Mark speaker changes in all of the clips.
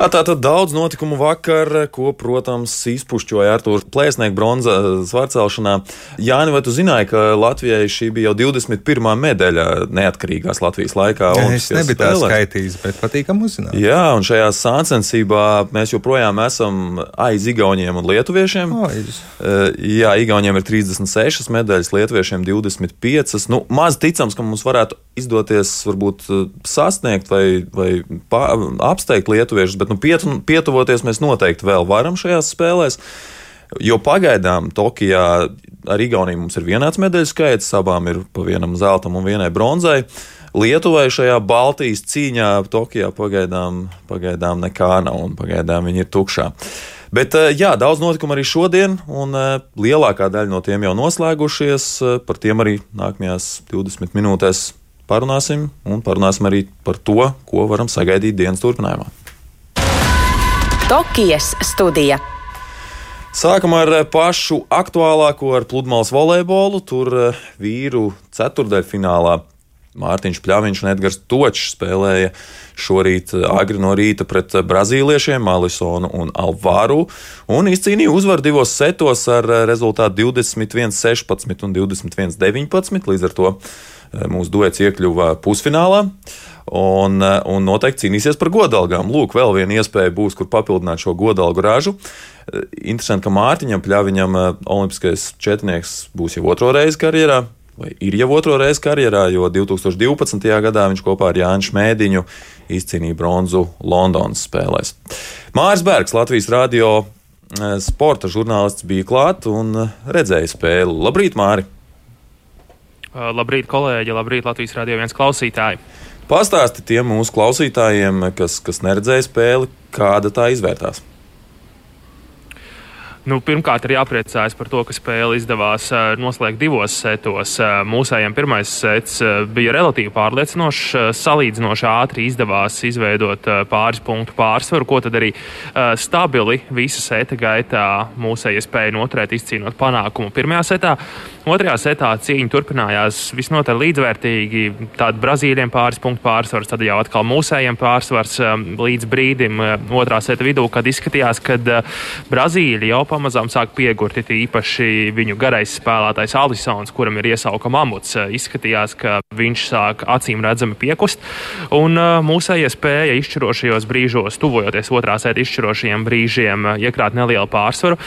Speaker 1: Jā, tā tad daudz notikumu vakar, ko, protams, izpušķoja Arthurs Plēsnieks bronzas svārcelšanā. Jāni, vai tu zināji, ka Latvijai šī bija jau 21. medaļa neatkarīgās Latvijas laikā?
Speaker 2: Es nebiju tā skaitījis, bet patīkam uzzināt.
Speaker 1: Jā, un šajā sāncensībā mēs joprojām esam aiz Igauniem un Lietuviešiem.
Speaker 2: Aiz.
Speaker 1: Jā, Igauniem ir 36 medaļas, Lietuviešiem 25. Nu, maz ticams, ka mums varētu izdoties varbūt sasniegt vai, vai apsteigt Lietuviešus, bet nu, pietu, pietuvoties mēs noteikti vēl varam šajās spēlēs. Jo pagaidām Tokijā ar Igauniju mums ir vienāds medaļu skaits, abām ir pa vienam zeltam un vienai bronzai. Lietuvai šajā Baltijas cīņā Tokijā pagaidām, pagaidām nekā nav, un pagaidām viņi ir tukšā. Bet jā, daudz notikumu arī šodien, un lielākā daļa no tiem jau noslēgušies. Par tiem arī nākamajās 20 minūtēs parunāsim, un parunāsim arī par to, ko varam sagaidīt dienas turpinājumā.
Speaker 3: Tokijas studija.
Speaker 1: Sākam ar pašu aktuālāko, ar pludmales volejbolu. Tur vīru ceturdaļfinālā Mārtiņš Pļaviņš un Edgars Točs spēlēja šorīt agri no rīta pret brazīliešiem Alisonu un Alvāru un izcīnīja uzvaru divos setos ar rezultātu 21-16 un 21-19. Līdz ar to mūsu duets iekļuva pusfinālā. Un, un noteikti cīnīsies par godalgām. Lūk, vēl viena iespēja būs, kur papildināt šo godalgu ražu. Interesanti, ka Mārtiņam Pļaviņam olimpiskais četrnieks būs jau otro reizi karjerā. Vai ir jau otro reizi karjerā, jo 2012. gadā viņš kopā ar Jānu Šmēdiņu izcīnīja bronzu Londonas spēlēs. Māris Bergs, Latvijas radio sporta žurnālists, bija klāt un redzēja spēli. Labrīt, Māri!
Speaker 4: Labrīt, kolēģi! Labrīt, Latvijas radio viens klausītāji!
Speaker 1: Pastāsti tiem mūsu klausītājiem, kas, kas neredzēja spēli, kāda tā izvērtās.
Speaker 4: Nu, pirmkārt, ir jāpriecājas par to, ka spēle izdevās noslēgt divos setos. Mūsējiem pirmais sets bija relatīvi pārliecinošs, salīdzinoši ātri izdevās izveidot pāris punktu pārsvaru, ko tad arī stabili visa seta gaitā mūsējie spēja noturēt, izcīnot panākumu pirmajā setā. Otrajā setā cīņa turpinājās visnotaļ līdzvērtīgi. Tāda Brazīlijam pāris punktu pārsvars, tad jau atkal mūsējiem pārsvars līdz brīdim otrā seta vidū, kad izskatījās, ka Brazīlija jau pamazām sāk piegurt. Īpaši viņu garais spēlētājs Alisons, kuram ir iesauka mamuts, izskatījās, ka viņš sāk acīm redzami piekust. Un mūsējie spēja izšķirošajos brīžos, tuvojoties otrā sēta izšķirošajiem brīžiem, iekrāt nelielu pārsvaru.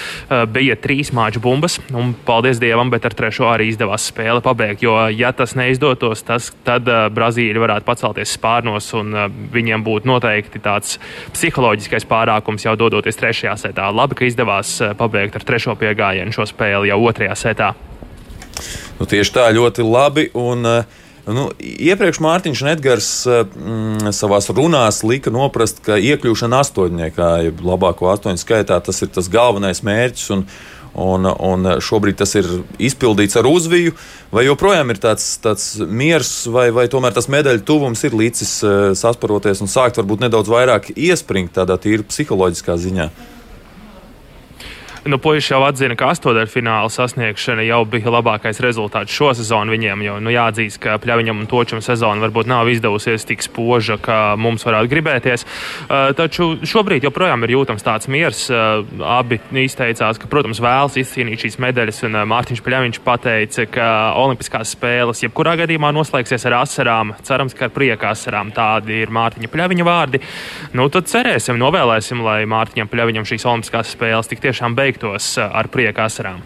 Speaker 4: Bija trīs māču bumbas, un paldies Dievam, bet ar trešo arī izdevās spēle pabeigt. Jo, ja tas neizdotos, tas, tad Brazīlija varētu pacelties spārnos un viņiem būtu noteikti tāds psiholoģiskais pārākums jau dodoties trešajā setā. Labi, ka izdevās pabeigt ar trešo piegājienu šo spēli jau otrajā setā.
Speaker 1: Nu, tieši tā, ļoti labi. Un, uh... Nu, iepriekš Mārtiņš Edgars mm, savā runā lika noprast, ka iekļūšana astoņniekā, jeb labāko astoņu skaitā, tas ir tas galvenais mērķis. Un, Un, un šobrīd tas ir izpildīts ar uzviju, vai joprojām ir tāds, tāds miers, vai, vai tomēr tas medaļu tuvums ir līdzis sasparoties un sākt varbūt nedaudz vairāk iespringt tādā tīri psiholoģiskā ziņā.
Speaker 4: Nu, Puisši jau atzina, ka astotdaļfināla sasniegšana jau bija labākais rezultāts šo sezonu viņiem. Jo nu, jāatzīst, ka Pļaviņam un Točam sezona varbūt nav izdevusies tik spoža, kā mums varētu gribēties. Uh, taču šobrīd joprojām ir jūtams tāds miers. Uh, abi izteicās, ka, protams, vēlas izcīnīt šīs medaļas, un uh, Mārtiņš Pļaviņš pateica, ka Olimpiskās spēles jebkurā gadījumā noslēgsies ar asarām. Cerams, ka ar prieka asarām. Tādi ir Mārtiņa Pļaviņa vārdi. Nu, tad cerēsim, novēlēsim, lai Mārtiņam Pļaviņam šīs Olimpiskās spēles tik tiešām beigsies beigtos eh, ar prieka asarām.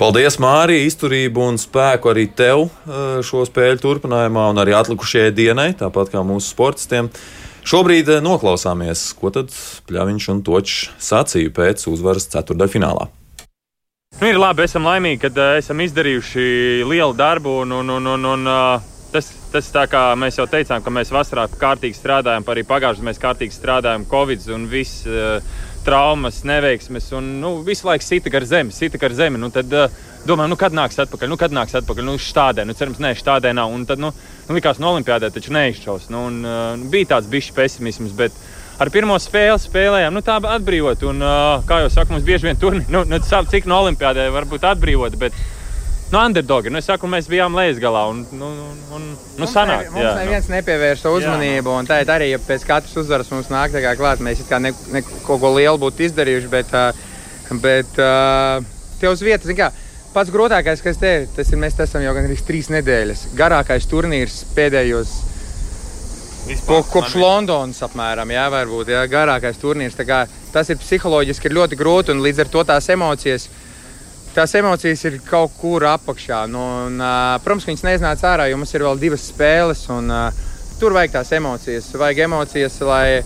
Speaker 1: Paldies, Mārija, izturību un spēku arī tev eh, šo spēļu turpinājumā un arī atlikušajai dienai, tāpat kā mūsu sportistiem. Šobrīd eh, noklausāmies, ko tad Pļaviņš un Točs sacīja pēc uzvaras ceturdaļfinālā.
Speaker 5: Nu, ir labi, esam laimīgi, ka esam izdarījuši lielu darbu. Un, un, un, un, un, tas, tas tā kā mēs jau teicām, ka mēs vasarā kārtīgi strādājam, arī pagājušajā gadā mēs kārtīgi strādājam, Covid un viss. Traumas, neveiksmes, un nu, visu laiku sita gar zemi, sita gar zemi. Nu, tad uh, domājam, nu, kad nāks atpakaļ, nu, kad nāks atpakaļ, nu, stādē, nu, cerams, nē, stādē nav. Un tad, nu, nu likās, no olimpiādē taču neizšķaus. Nu, un, uh, bija tāds bišķi pesimisms, bet ar pirmo spēli spēlējām, nu, tā atbrīvot. Un, uh, kā jau saku, mums bieži vien tur, nu, nu cik no olimpiādē var būt atbrīvot. Bet, Nu, underdogi. Nu, es saku, mēs bijām lejasgalā. Un, nu, un, nu, sanāk,
Speaker 6: mums jā, neviens nu. nepievērsa uzmanību. Un tā ir arī, ja pēc katras uzvaras mums nāk kā klāt, mēs kā ne, ne, ko lielu būtu izdarījuši. Bet, bet te uz vietas, kā, pats grūtākais, kas te ir, tas ir, mēs esam jau gandrīz trīs nedēļas. Garākais turnīrs pēdējos Vispār, kopš Londonas apmēram, jā, varbūt jā, garākais turnīrs. Tas ir psiholoģiski ļoti grūti un līdz ar to tās emocijas. Tās emocijas ir kaut kur apakšā. Nu, un, uh, protams, viņas neiznāca ārā, jo mums ir vēl divas spēles. Un, uh, tur vajag tās emocijas. Vajag emocijas, lai.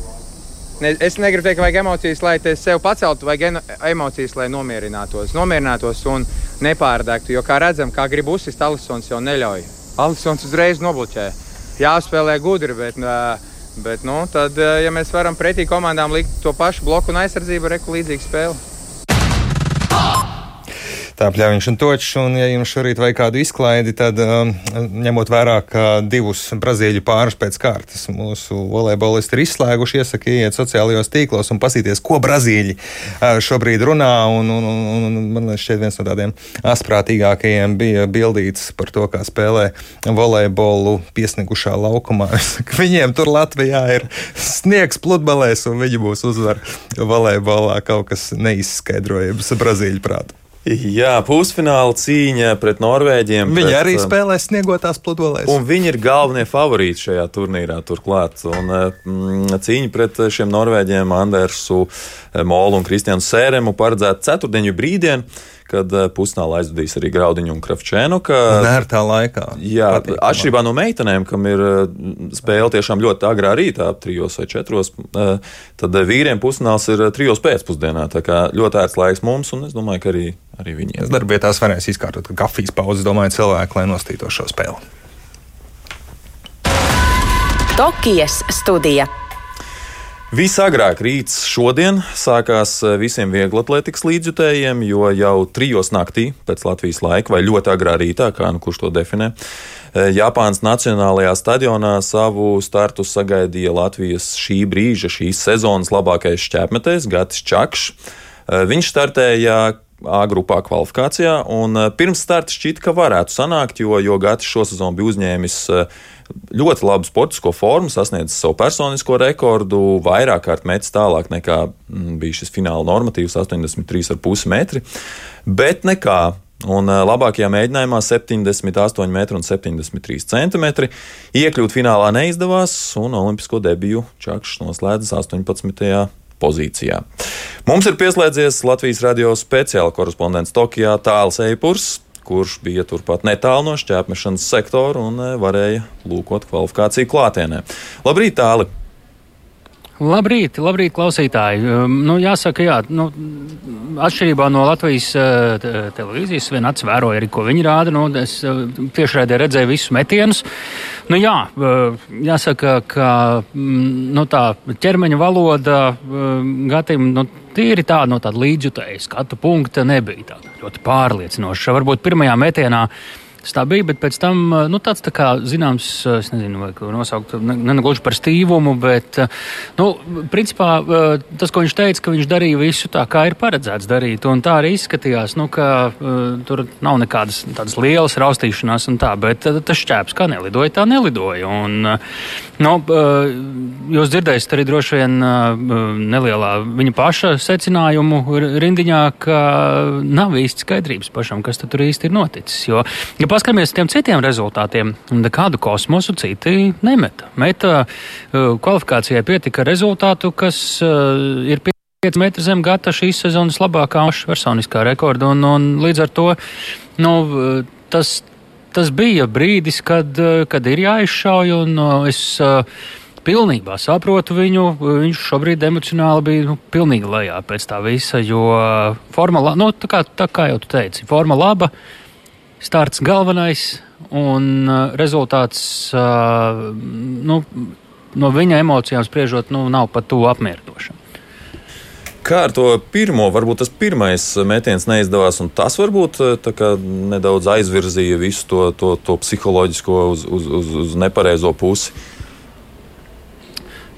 Speaker 6: Ne, es negribu teikt, ka vajag emocijas, lai te sev paceltu, vajag emocijas, lai nomierinātos, nomierinātos un nepārdegtu. Jo, kā redzam, kā grib uzsist, Alisons jau neļauj. Alisons uzreiz nobloķē jāspēlē gudri. Bet, bet nu, tad, ja mēs varam pretī komandām likt to pašu bloku un aizsardzību, reku līdzīgu spēli.
Speaker 2: Tā pļāviņš un točs, un ja jums šorīt vajag kādu izklaidi, tad um, ņemot vērā, ka divus brazīļu pārus pēc kārtas mūsu volejbolisti ir izslēguši, iesaku iet sociālajos tīklos un pasīties, ko brazīļi uh, šobrīd runā, un, un, un, un man šķiet viens no tādiem asprātīgākajiem bija bildīts par to, kā spēlē volejbolu piesnigušā laukumā. Viņiem tur Latvijā ir sniegs pludmalēs, un viņi būs uzvar volejbolā kaut kas neizskaidrojams Brazīļu prātu.
Speaker 1: Jā, pusfināla cīņa pret Norvēģiem.
Speaker 2: Viņi
Speaker 1: pret,
Speaker 2: arī spēlē sniegotās pludmalēs.
Speaker 1: Un viņi ir galvenie favorīti šajā turnīrā turklāt. Un, mm, cīņa pret šiem Norvēģiem, Andersu, Molu un Kristiānu Sēremu paredzēta ceturtdienu brīdienu kad eh, pusnāla aizvadīs arī Graudiņu un Kravčēnu. Ka,
Speaker 2: Nērtā laikā.
Speaker 1: Jā, patīk, atšķirībā no meitenēm, kam ir eh, spēle tiešām ļoti agrā rītā, trijos vai četros, eh, tad vīriem pusnāls ir trijos pēcpusdienā. Tā kā ļoti ērts laiks mums, un es domāju, ka arī, arī viņiem.
Speaker 2: Darbietās varēs izkārtot kafijas pauzes, domāju, cilvēki, lai nostītos šo spēli.
Speaker 3: Tokijas studija.
Speaker 1: Visagrāk rīts šodien sākās eh, visiem vieglatlētikas līdzjutējiem, jo jau trijos naktī pēc Latvijas laika, vai ļoti agrā rītā, kā nu kurš to definē, eh, Japānas Nacionālajā stadionā savu startu sagaidīja Latvijas šī brīža, šīs sezonas labākais šķēpmetējs Gatis Čakšs. Eh, viņš startēja A grupā kvalifikācijā, un pirms starta šķita, ka varētu sanākt, jo, jo Gatis šo sezonu bija uzņēmis ļoti labu sportisko formu, sasniedzis savu personisko rekordu, vairāk kārt metis tālāk nekā mm, bija šis fināla normatīvs - 83,5 metri. Bet nekā. Un labākajā mēģinājumā 78 metri un 73 centimetri. Iekļūt finālā neizdevās, un olimpisko debiju Čakšs noslēdzas 18 pozīcijā. Mums ir pieslēdzies Latvijas radio speciāla korespondents Tokijā Tāls Eipurs kurš bija turpat netālu no šķērsmešanas sektora un eh, varēja lūkot kvalifikāciju klātienē. Labrīt, tāli!
Speaker 7: Labrīt, labrīt, klausītāji. Um, nu, jāsaka, jā, nu, atšķirībā no Latvijas uh, televīzijas, viena acis vēroja arī, ko viņi rāda. Nu, es uh, tiešraidē redzēju visus metienus. Nu, jā, uh, jāsaka, ka nu, tā ķermeņa valoda Gatim nu, tīri tāda no tāda līdzjutēja skatu punkta nebija tāda ļoti pārliecinoša. Varbūt pirmajā metienā stabili, bet pēc tam nu, tāds tā kā zināms, es nezinu, vai to nosaukt, nenagluži par stīvumu, bet, nu, principā tas, ko viņš teica, ka viņš darīja visu tā, kā ir paredzēts darīt, un tā arī izskatījās, nu, ka tur nav nekādas tādas lielas raustīšanās un tā, bet tas šķēps kā nelidoja, tā nelidoja. Un, nu, jūs dzirdēsiet arī droši vien nelielā viņa paša secinājumu rindiņā, ka nav īsti skaidrības pašam, kas tur īsti ir noticis. Jo, ja paskatāmies uz tiem citiem rezultātiem, nekādu kosmosu citi nemeta. Meta uh, kvalifikācijai pietika rezultātu, kas uh, ir 5 metri zem gata šīs sezonas labākā personiskā rekorda, un, un līdz ar to nu, uh, tas, tas bija brīdis, kad, kad ir jāizšauj, un es pilnībā saprotu viņu. Viņš šobrīd emocionāli bija nu, pilnīgi lejā pēc tā visa, jo forma, nu, tā kā, tā kā jau tu teici, forma laba starts galvenais un uh, rezultāts uh, nu, no viņa emocijām spriežot, nu, nav pat tuvu apmierinošam.
Speaker 1: Kā ar to pirmo, varbūt tas pirmais metiens neizdevās, un tas varbūt uh, nedaudz aizvirzīja visu to, to, to psiholoģisko uz, uz, uz, uz nepareizo pusi.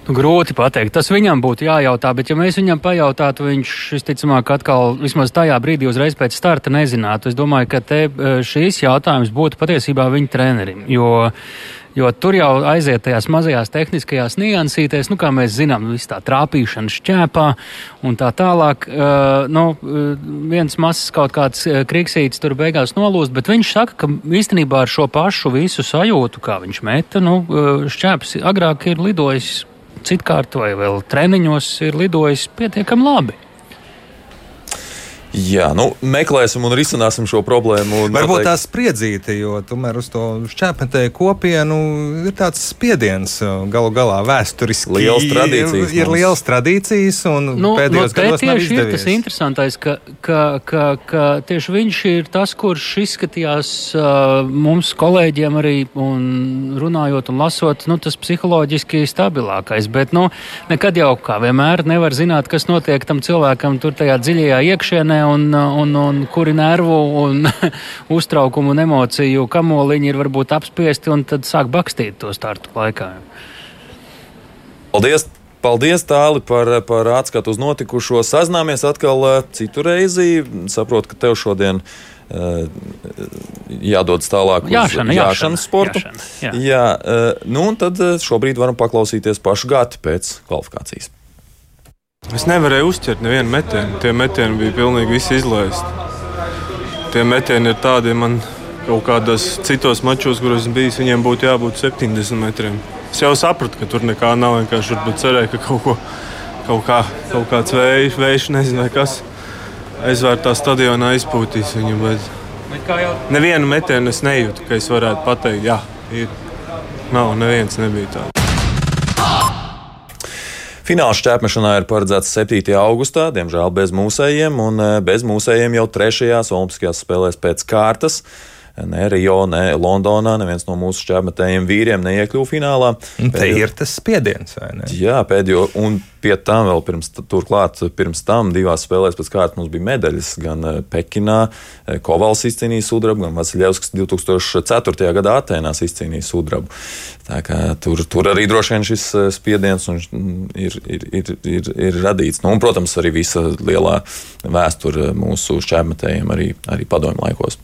Speaker 7: Nu, grūti pateikt. Tas viņam būtu jājautā, bet ja mēs viņam pajautātu, viņš visticamāk atkal vismaz tajā brīdī uzreiz pēc starta nezinātu. Es domāju, ka te eh, šīs jautājums būtu patiesībā viņa trenerim, jo Jo tur jau aiziet tajās mazajās tehniskajās niansītēs, nu, kā mēs zinām, viss tā trāpīšana šķēpā un tā tālāk. Uh, nu, viens mazs kaut kāds kriksītis tur beigās nolūst, bet viņš saka, ka īstenībā ar šo pašu visu sajūtu, kā viņš meta, nu, šķēps agrāk ir lidojis citkārt vai vēl treniņos ir lidojis pietiekami labi.
Speaker 1: Jā, nu, meklēsim un risināsim šo problēmu.
Speaker 2: Varbūt noteikti... tā spriedzīte, jo tomēr uz to šķēpmetēju kopienu ir tāds spiediens galu galā vēsturiski.
Speaker 1: Liels tradīcijas.
Speaker 2: Ir, ir liels tradīcijas un
Speaker 7: nu,
Speaker 2: pēdējos
Speaker 7: nu,
Speaker 2: gados
Speaker 7: tieši ir tas interesantais, ka, ka, ka, ka tieši viņš ir tas, kurš izskatījās uh, mums kolēģiem arī un runājot un lasot, nu, tas psiholoģiski stabilākais, bet, nu, nekad jau kā vienmēr nevar zināt, kas notiek tam cilvēkam tur tajā dziļajā iekšienē un, un, un kuri nervu un uztraukumu un emociju kamoliņi ir varbūt apspiesti un tad sāk bakstīt to startu laikā.
Speaker 1: Paldies! Paldies, Tāli, par, par atskatu uz notikušo. Sazināmies atkal uh, citu reizi. Saprotu, ka tev šodien uh, jādodas tālāk uz
Speaker 7: jāšana,
Speaker 1: jāšanas sportu.
Speaker 7: Jāšana, jā.
Speaker 1: Jā, uh, nu, un tad šobrīd varam paklausīties pašu gati pēc kvalifikācijas.
Speaker 8: Es nevarēju uztvert nevienu metienu. Tie metieni bija pilnīgi visi izlaisti. Tie metieni ir tādi, man kaut kādos citos mačos, kuros bijis, viņiem būtu jābūt 70 metriem. Es jau sapratu, ka tur nekā nav. Vienkārši cerēju, ka kaut, ko, kaut, kā, kaut kāds vējš, vējš nezinu, kas aizvērtā stadionā izpūtīs viņu. Bet... Jau... Nevienu metienu es nejūtu, ka es varētu pateikt, jā, ir. Nav, neviens nebija tāds.
Speaker 1: Fināls šķērpmešanā ir paredzēts 7. augustā, diemžēl bez mūsējiem, un eh, bez mūsējiem jau trešajās Olimpiskajās spēlēs pēc kārtas. Ne Rio, ne Londonā, neviens no mūsu šķērmetējiem vīriem neiekļuva finālā.
Speaker 2: Te ir tas spiediens, vai ne?
Speaker 1: Jā, pēdējo, un pie tam vēl pirms, turklāt, pirms tam divās spēlēs pēc kārtas mums bija medaļas. Gan eh, Pekinā eh, Kovals izcīnīja sudrabu, gan Vasiljevskis 2004. gadā Atēnās izcīnīja sudrabu. Tur, tur arī droši vien šis eh, spiediens ir, ir, ir, ir, ir radīts. Nu, un, protams, arī visa lielā vēsture mūsu šķērmetējiem arī, arī padomju laikos.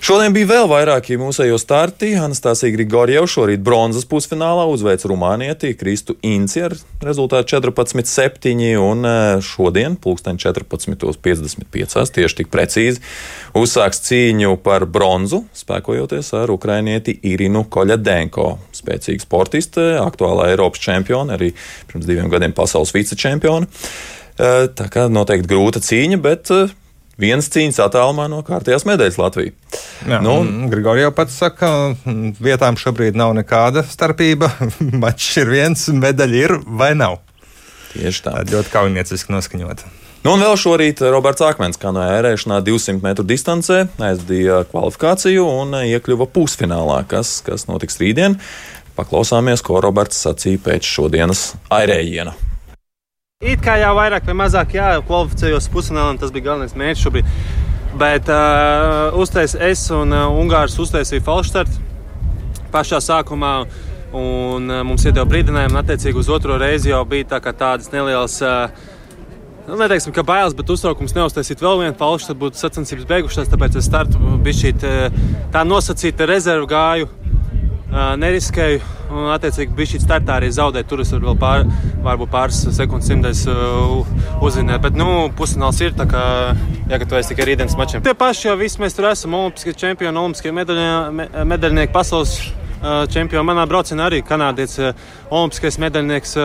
Speaker 1: Šodien bija vēl vairāki mūsējo starti. Anastasija Grigorjeva šorīt bronzas pusfinālā uzveica Rumānieti Kristu Inci ar rezultātu 14-7 un eh, šodien, pulksten 14.55, tieši tik precīzi, uzsāks cīņu par bronzu, spēkojoties ar ukrainieti Irinu Koļadenko spēcīga sportiste, aktuālā Eiropas čempione, arī pirms diviem gadiem pasaules vicečempione. Eh, tā kā noteikti grūta cīņa, bet eh, viens cīņas attālumā no kārtējās medaļas Latvijā.
Speaker 2: Jā, nu, Grigorija jau pats saka, ka vietām šobrīd nav nekāda starpība. Mačs ir viens, medaļa ir vai nav.
Speaker 1: Tieši tā.
Speaker 2: Tā ļoti kaujinieciski noskaņota.
Speaker 1: Nu, un vēl šorīt Roberts Akmens, kā no ērēšanā 200 metru distancē, aizdīja kvalifikāciju un iekļuva pusfinālā, kas, kas notiks rītdien. Paklausāmies, ko Roberts sacīja pēc šodienas airējiena.
Speaker 9: It kā jau vairāk vai mazāk jākvalificējos pusfinālam, tas bija galvenais mērķis šobrīd. Bet uh, uztais es un uh, Ungārs uztaisīja falšstartu pašā sākumā. Un, uh, mums iedeva brīdinājumu, un attiecīgi uz otro reizi jau bija tā tādas nelielas uh, nu, neteiksim, ka bailes, bet uztraukums neuztaisīt vēl vienu falšu, tad būtu sacensības beigušās. Tāpēc es startu bija šī tā nosacīta rezervu gāju. Neriskēju, un, attiecīgi, bija šī startā arī zaudēt. Tur es vēl pār, varbūt pāris sekundes simtais uzzināt. Bet, nu, pusfināls ir tā kā jāgatavojas tikai rītdienas mačiem. Tie paši jau visi mēs tur esam. Olimpiskie čempioni, olimpiskie medaļnieki, pasaules čempioni. Manā braucienā arī kanādietis, olimpiskais medaļnieks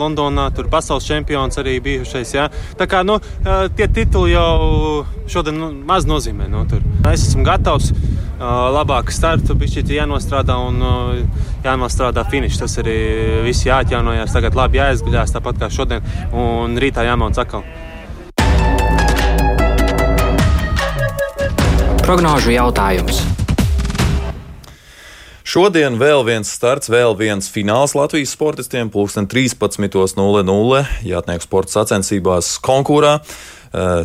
Speaker 9: Londonā, tur pasaules čempions arī bijušais. Ja? Tā kā nu, tie tituli jau šodien nu, maz nozīmē. Nu, tur. es esmu gatavs. Labāk startu bija jānostrādā un jānostrādā finišs. Tas arī viss jāatjaunojas. Tagad labi jāizguļās tāpat kā šodien un rītā jāmauc atkal.
Speaker 10: Prognožu jautājums.
Speaker 1: Šodien vēl viens starts, vēl viens fināls Latvijas sportistiem. Pūksteni 13.00 jātnieku sporta sacensībās konkurā.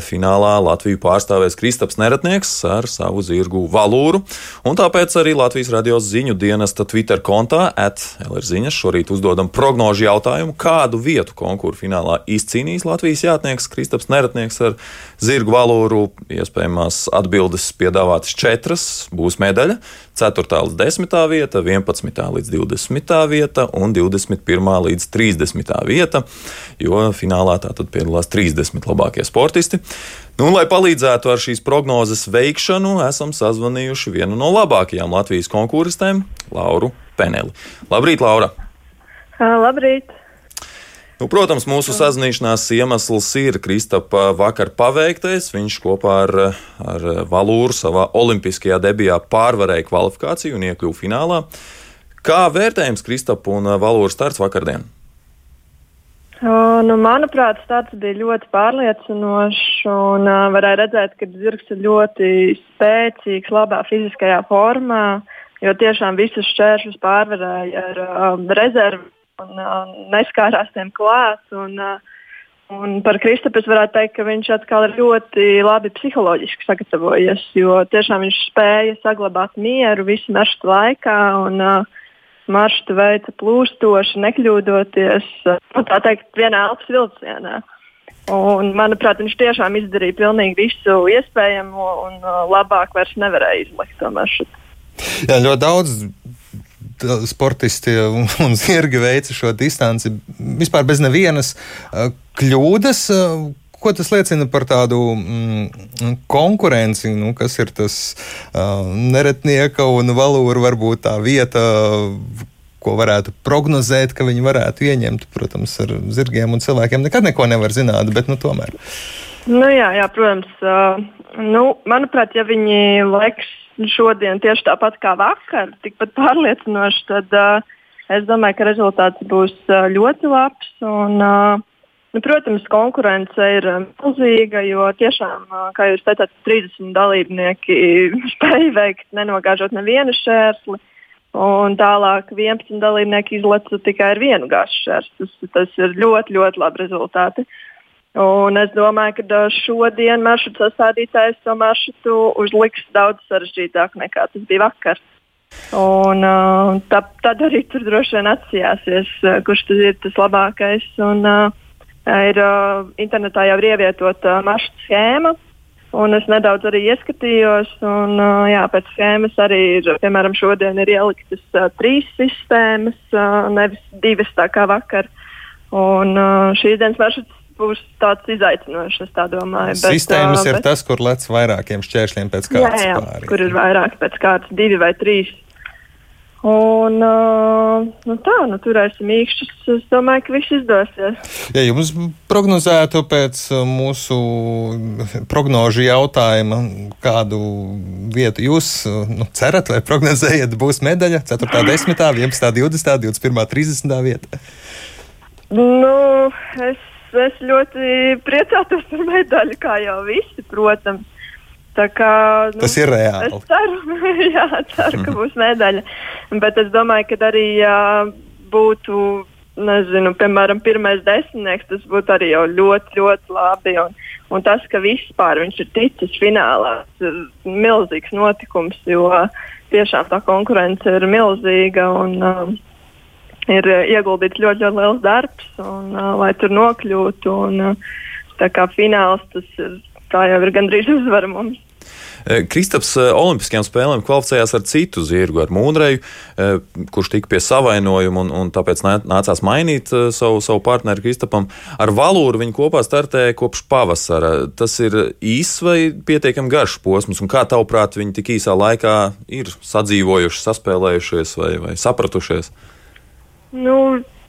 Speaker 1: Finālā Latviju pārstāvēs Kristaps Neratnieks ar savu zirgu valūru, un tāpēc arī Latvijas radio ziņu dienesta Twitter kontā LRZiņas šorīt uzdodam prognožu jautājumu, kādu vietu konkursu finālā izcīnīs Latvijas jātnieks Kristaps Neratnieks ar zirgu valūru. Iespējamās atbildes piedāvātas četras, būs medaļa, 4. līdz 10. vieta, 11. līdz 20. vieta un 21. līdz 30. vieta, jo finālā tātad piedalās 30 labākie sportisti sportisti. Nu, lai palīdzētu ar šīs prognozes veikšanu, esam sazvanījuši vienu no labākajām Latvijas konkurentiem, Lauru Peneli. Labrīt, Laura!
Speaker 11: Labrīt!
Speaker 1: Nu, protams, mūsu sazināšanās iemesls ir Kristapa vakar paveiktais. Viņš kopā ar, ar Valūru savā olimpiskajā debijā pārvarēja kvalifikāciju un iekļuva finālā. Kā vērtējums Kristapa un Valūras starts vakardien?
Speaker 11: Nu, manuprāt, tāds bija ļoti pārliecinošs. Un, uh, varēja redzēt, ka zirgs ir ļoti spēcīgs, labā fiziskajā formā. Jo tiešām visus šķēršļus pārvarēja ar uh, rezervi un uh, neskārās tiem klāt. Un, uh, un par Kristapes varētu teikt, ka viņš atkal ir ļoti labi psiholoģiski sagatavojies. Jo tiešām viņš spēja saglabāt mieru visu maršrutu laikā. Un, uh, maršrutu veica plūstoši, nekļūdoties, nu, teikt, vienā elpas vilcienā. Un, manuprāt, viņš tiešām izdarīja pilnīgi visu iespējamo un uh, labāk vairs nevarēja izlikt to maršrutu.
Speaker 2: Jā, ļoti daudz sportisti un zirgi veica šo distanci vispār bez nevienas uh, kļūdas. Uh, Ko tas liecina par tādu mm, konkurenci, nu, kas ir tas uh, neretnieka un valūra varbūt tā vieta, ko varētu prognozēt, ka viņi varētu ieņemt. Protams, ar zirgiem un cilvēkiem nekad neko nevar zināt, bet nu, tomēr.
Speaker 11: Nu, jā, jā, protams. Uh, nu, manuprāt, ja viņi laiks šodien tieši tāpat kā vakar, tikpat pārliecinoši, tad uh, es domāju, ka rezultāts būs uh, ļoti labs. Un, uh, Nu, protams, konkurence ir um, milzīga, jo tiešām, uh, kā jūs teicāt, 30 dalībnieki spēja veikt, nenogāžot nevienu šķērsli. Un tālāk 11 dalībnieki izlaica tikai ar vienu gāžu šķērsli. Tas, tas ir ļoti, ļoti labi rezultāti. Un es domāju, ka uh, šodien maršrutu sastādītājs to maršrutu uzliks daudz sarežģītāk nekā tas bija vakar. Un, tā, tad arī tur droši vien atsijāsies, kurš tas ir tas labākais. Un, uh, ir uh, internetā jau ievietota uh, maršruta schēma. Un es nedaudz arī ieskatījos, un uh, jā, pēc schēmas arī ir, piemēram, šodien ir ieliktas uh, trīs sistēmas, uh, nevis divas tā kā vakar. Un uh, šīs dienas maršruts būs tāds izaicinošs, es tā domāju.
Speaker 2: Sistēmas bet, ir bet... tas, kur lec vairākiem šķēršļiem pēc kārtas. Jā, jā pāri.
Speaker 11: kur ir vairāk pēc kārtas, divi vai trīs. Un, uh, nu tā, nu, turēsim īkšķus. Es domāju, ka viss izdosies.
Speaker 2: Ja jums prognozētu pēc mūsu prognožu jautājuma, kādu vietu jūs nu, cerat vai prognozējat, būs medaļa 4, 10, 11, 20, 21, 30 vieta?
Speaker 11: Nu, es, es ļoti priecātos par medaļu, kā jau visi, protams. Kā,
Speaker 2: nu, Tas ir reāli.
Speaker 11: Es ceru, jā, ceru ka būs medaļa. Bet es domāju, ka arī ja būtu, nezinu, piemēram, pirmais desmitnieks, tas būtu arī ļoti, ļoti labi. Un, un tas, ka vispār viņš ir ticis finālā, ir milzīgs notikums, jo tiešām tā konkurence ir milzīga. Un, um, Ir ieguldīts ļoti, ļoti liels darbs, un, uh, lai tur nokļūtu. Un, uh, tā kā fināls tas ir, jau ir gandrīz uzvara mums.
Speaker 1: Eh, Kristaps eh, Olimpiskajām spēlēm kvalificējās ar citu zirgu, ar Mūnreju, eh, kurš tika pie savainojuma un, un tāpēc nācās mainīt savu, savu partneri Kristapam. Ar Valūru viņi kopā startēja kopš pavasara. Tas ir īss vai pietiekami garš posms, un kā tavuprāt viņi tik īsā laikā ir sadzīvojuši, saspēlējušies vai, vai sapratušies?
Speaker 11: Nu,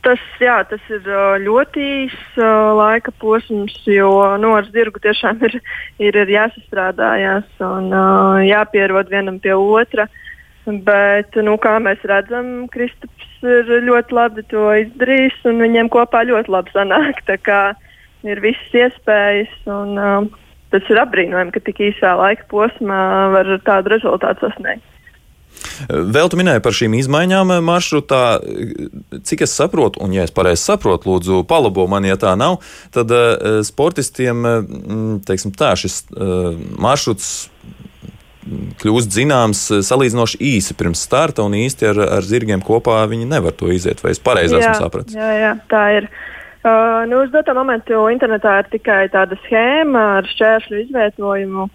Speaker 11: Tas, jā, tas ir ļoti īss laika posms, jo nu, ar zirgu tiešām ir, ir, ir jāsastrādājas un jāpierod vienam pie otra. Bet, nu, kā mēs redzam, Kristaps ir ļoti labi to izdarījis, un viņiem kopā ļoti labi sanāk. Ir visas iespējas, un uh, tas ir apbrīnojami, ka tik īsā laika posmā var tādu rezultātu sasniegt.
Speaker 1: Vēl tu minēji par šīm izmaiņām maršrutā. Cik es saprotu, un ja es pareizi saprotu, lūdzu, palabo man, ja tā nav, tad uh, sportistiem, teiksim tā, šis uh, maršruts kļūst zināms salīdzinoši īsi pirms starta, un īsti ar, ar zirgiem kopā viņi nevar to iziet. Vai es pareizi esmu sapratis?
Speaker 11: Jā, jā, tā ir. Uh, nu, uz doto momentu internetā ir tikai tāda schēma ar šķēršļu izvietojumu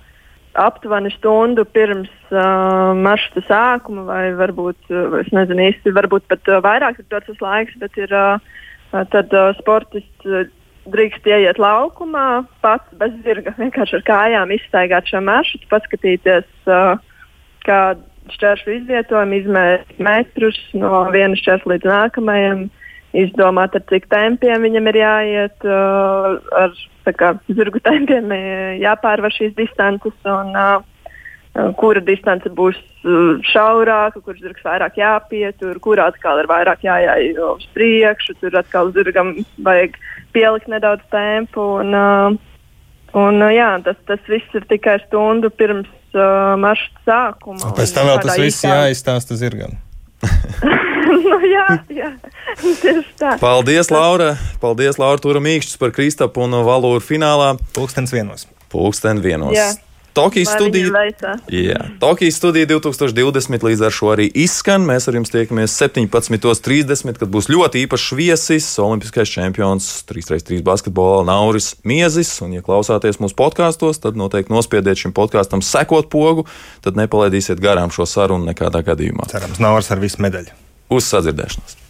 Speaker 11: aptuveni stundu pirms uh, maršruta sākuma, vai varbūt, uh, es nezinu īsti, varbūt pat uh, vairāk ir tas laiks, bet ir uh, tad uh, sportists. Uh, drīkst ieiet laukumā, pats bez zirga, vienkārši ar kājām izstaigāt šo maršrutu, paskatīties, uh, kā šķēršļu izvietojumu, izmērt metrus no viena šķērsļa līdz nākamajam, izdomāt, ar cik tempiem viņam ir jāiet, uh, ar kā, zirgu tempiem jāpārvar šīs distances. Un, uh, kura distance būs šaurāka, kurš zirgs vairāk jāpietur, kurā atkal ir vairāk jāiet uz priekšu, tur atkal zirgam vajag pielikt nedaudz tempu. Un, un, jā, tas, tas viss ir tikai stundu pirms uh, maršruta sākuma.
Speaker 2: Pēc tam vēl tas viss jāizstāsta zirgam.
Speaker 11: nu, jā, jā.
Speaker 1: Paldies, Laura! Paldies, Laura Turamīkšķis par Kristapu un Valūru finālā.
Speaker 2: Pulkstens vienos.
Speaker 1: Pulksten vienos. Jā. Tokijas studija. Jā, Tokijas studija 2020 līdz ar šo arī izskan. Mēs ar jums tiekamies 17.30, kad būs ļoti īpašs viesis, olimpiskais čempions 3x3 basketbolā Nauris Miezis. Un, ja klausāties mūsu podkāstos, tad noteikti nospiediet šim podkāstam sekot pogu, tad nepalaidīsiet garām šo sarunu nekādā gadījumā.
Speaker 2: Cerams, Nauris ar visu medaļu.
Speaker 1: Uz sadzirdēšanos!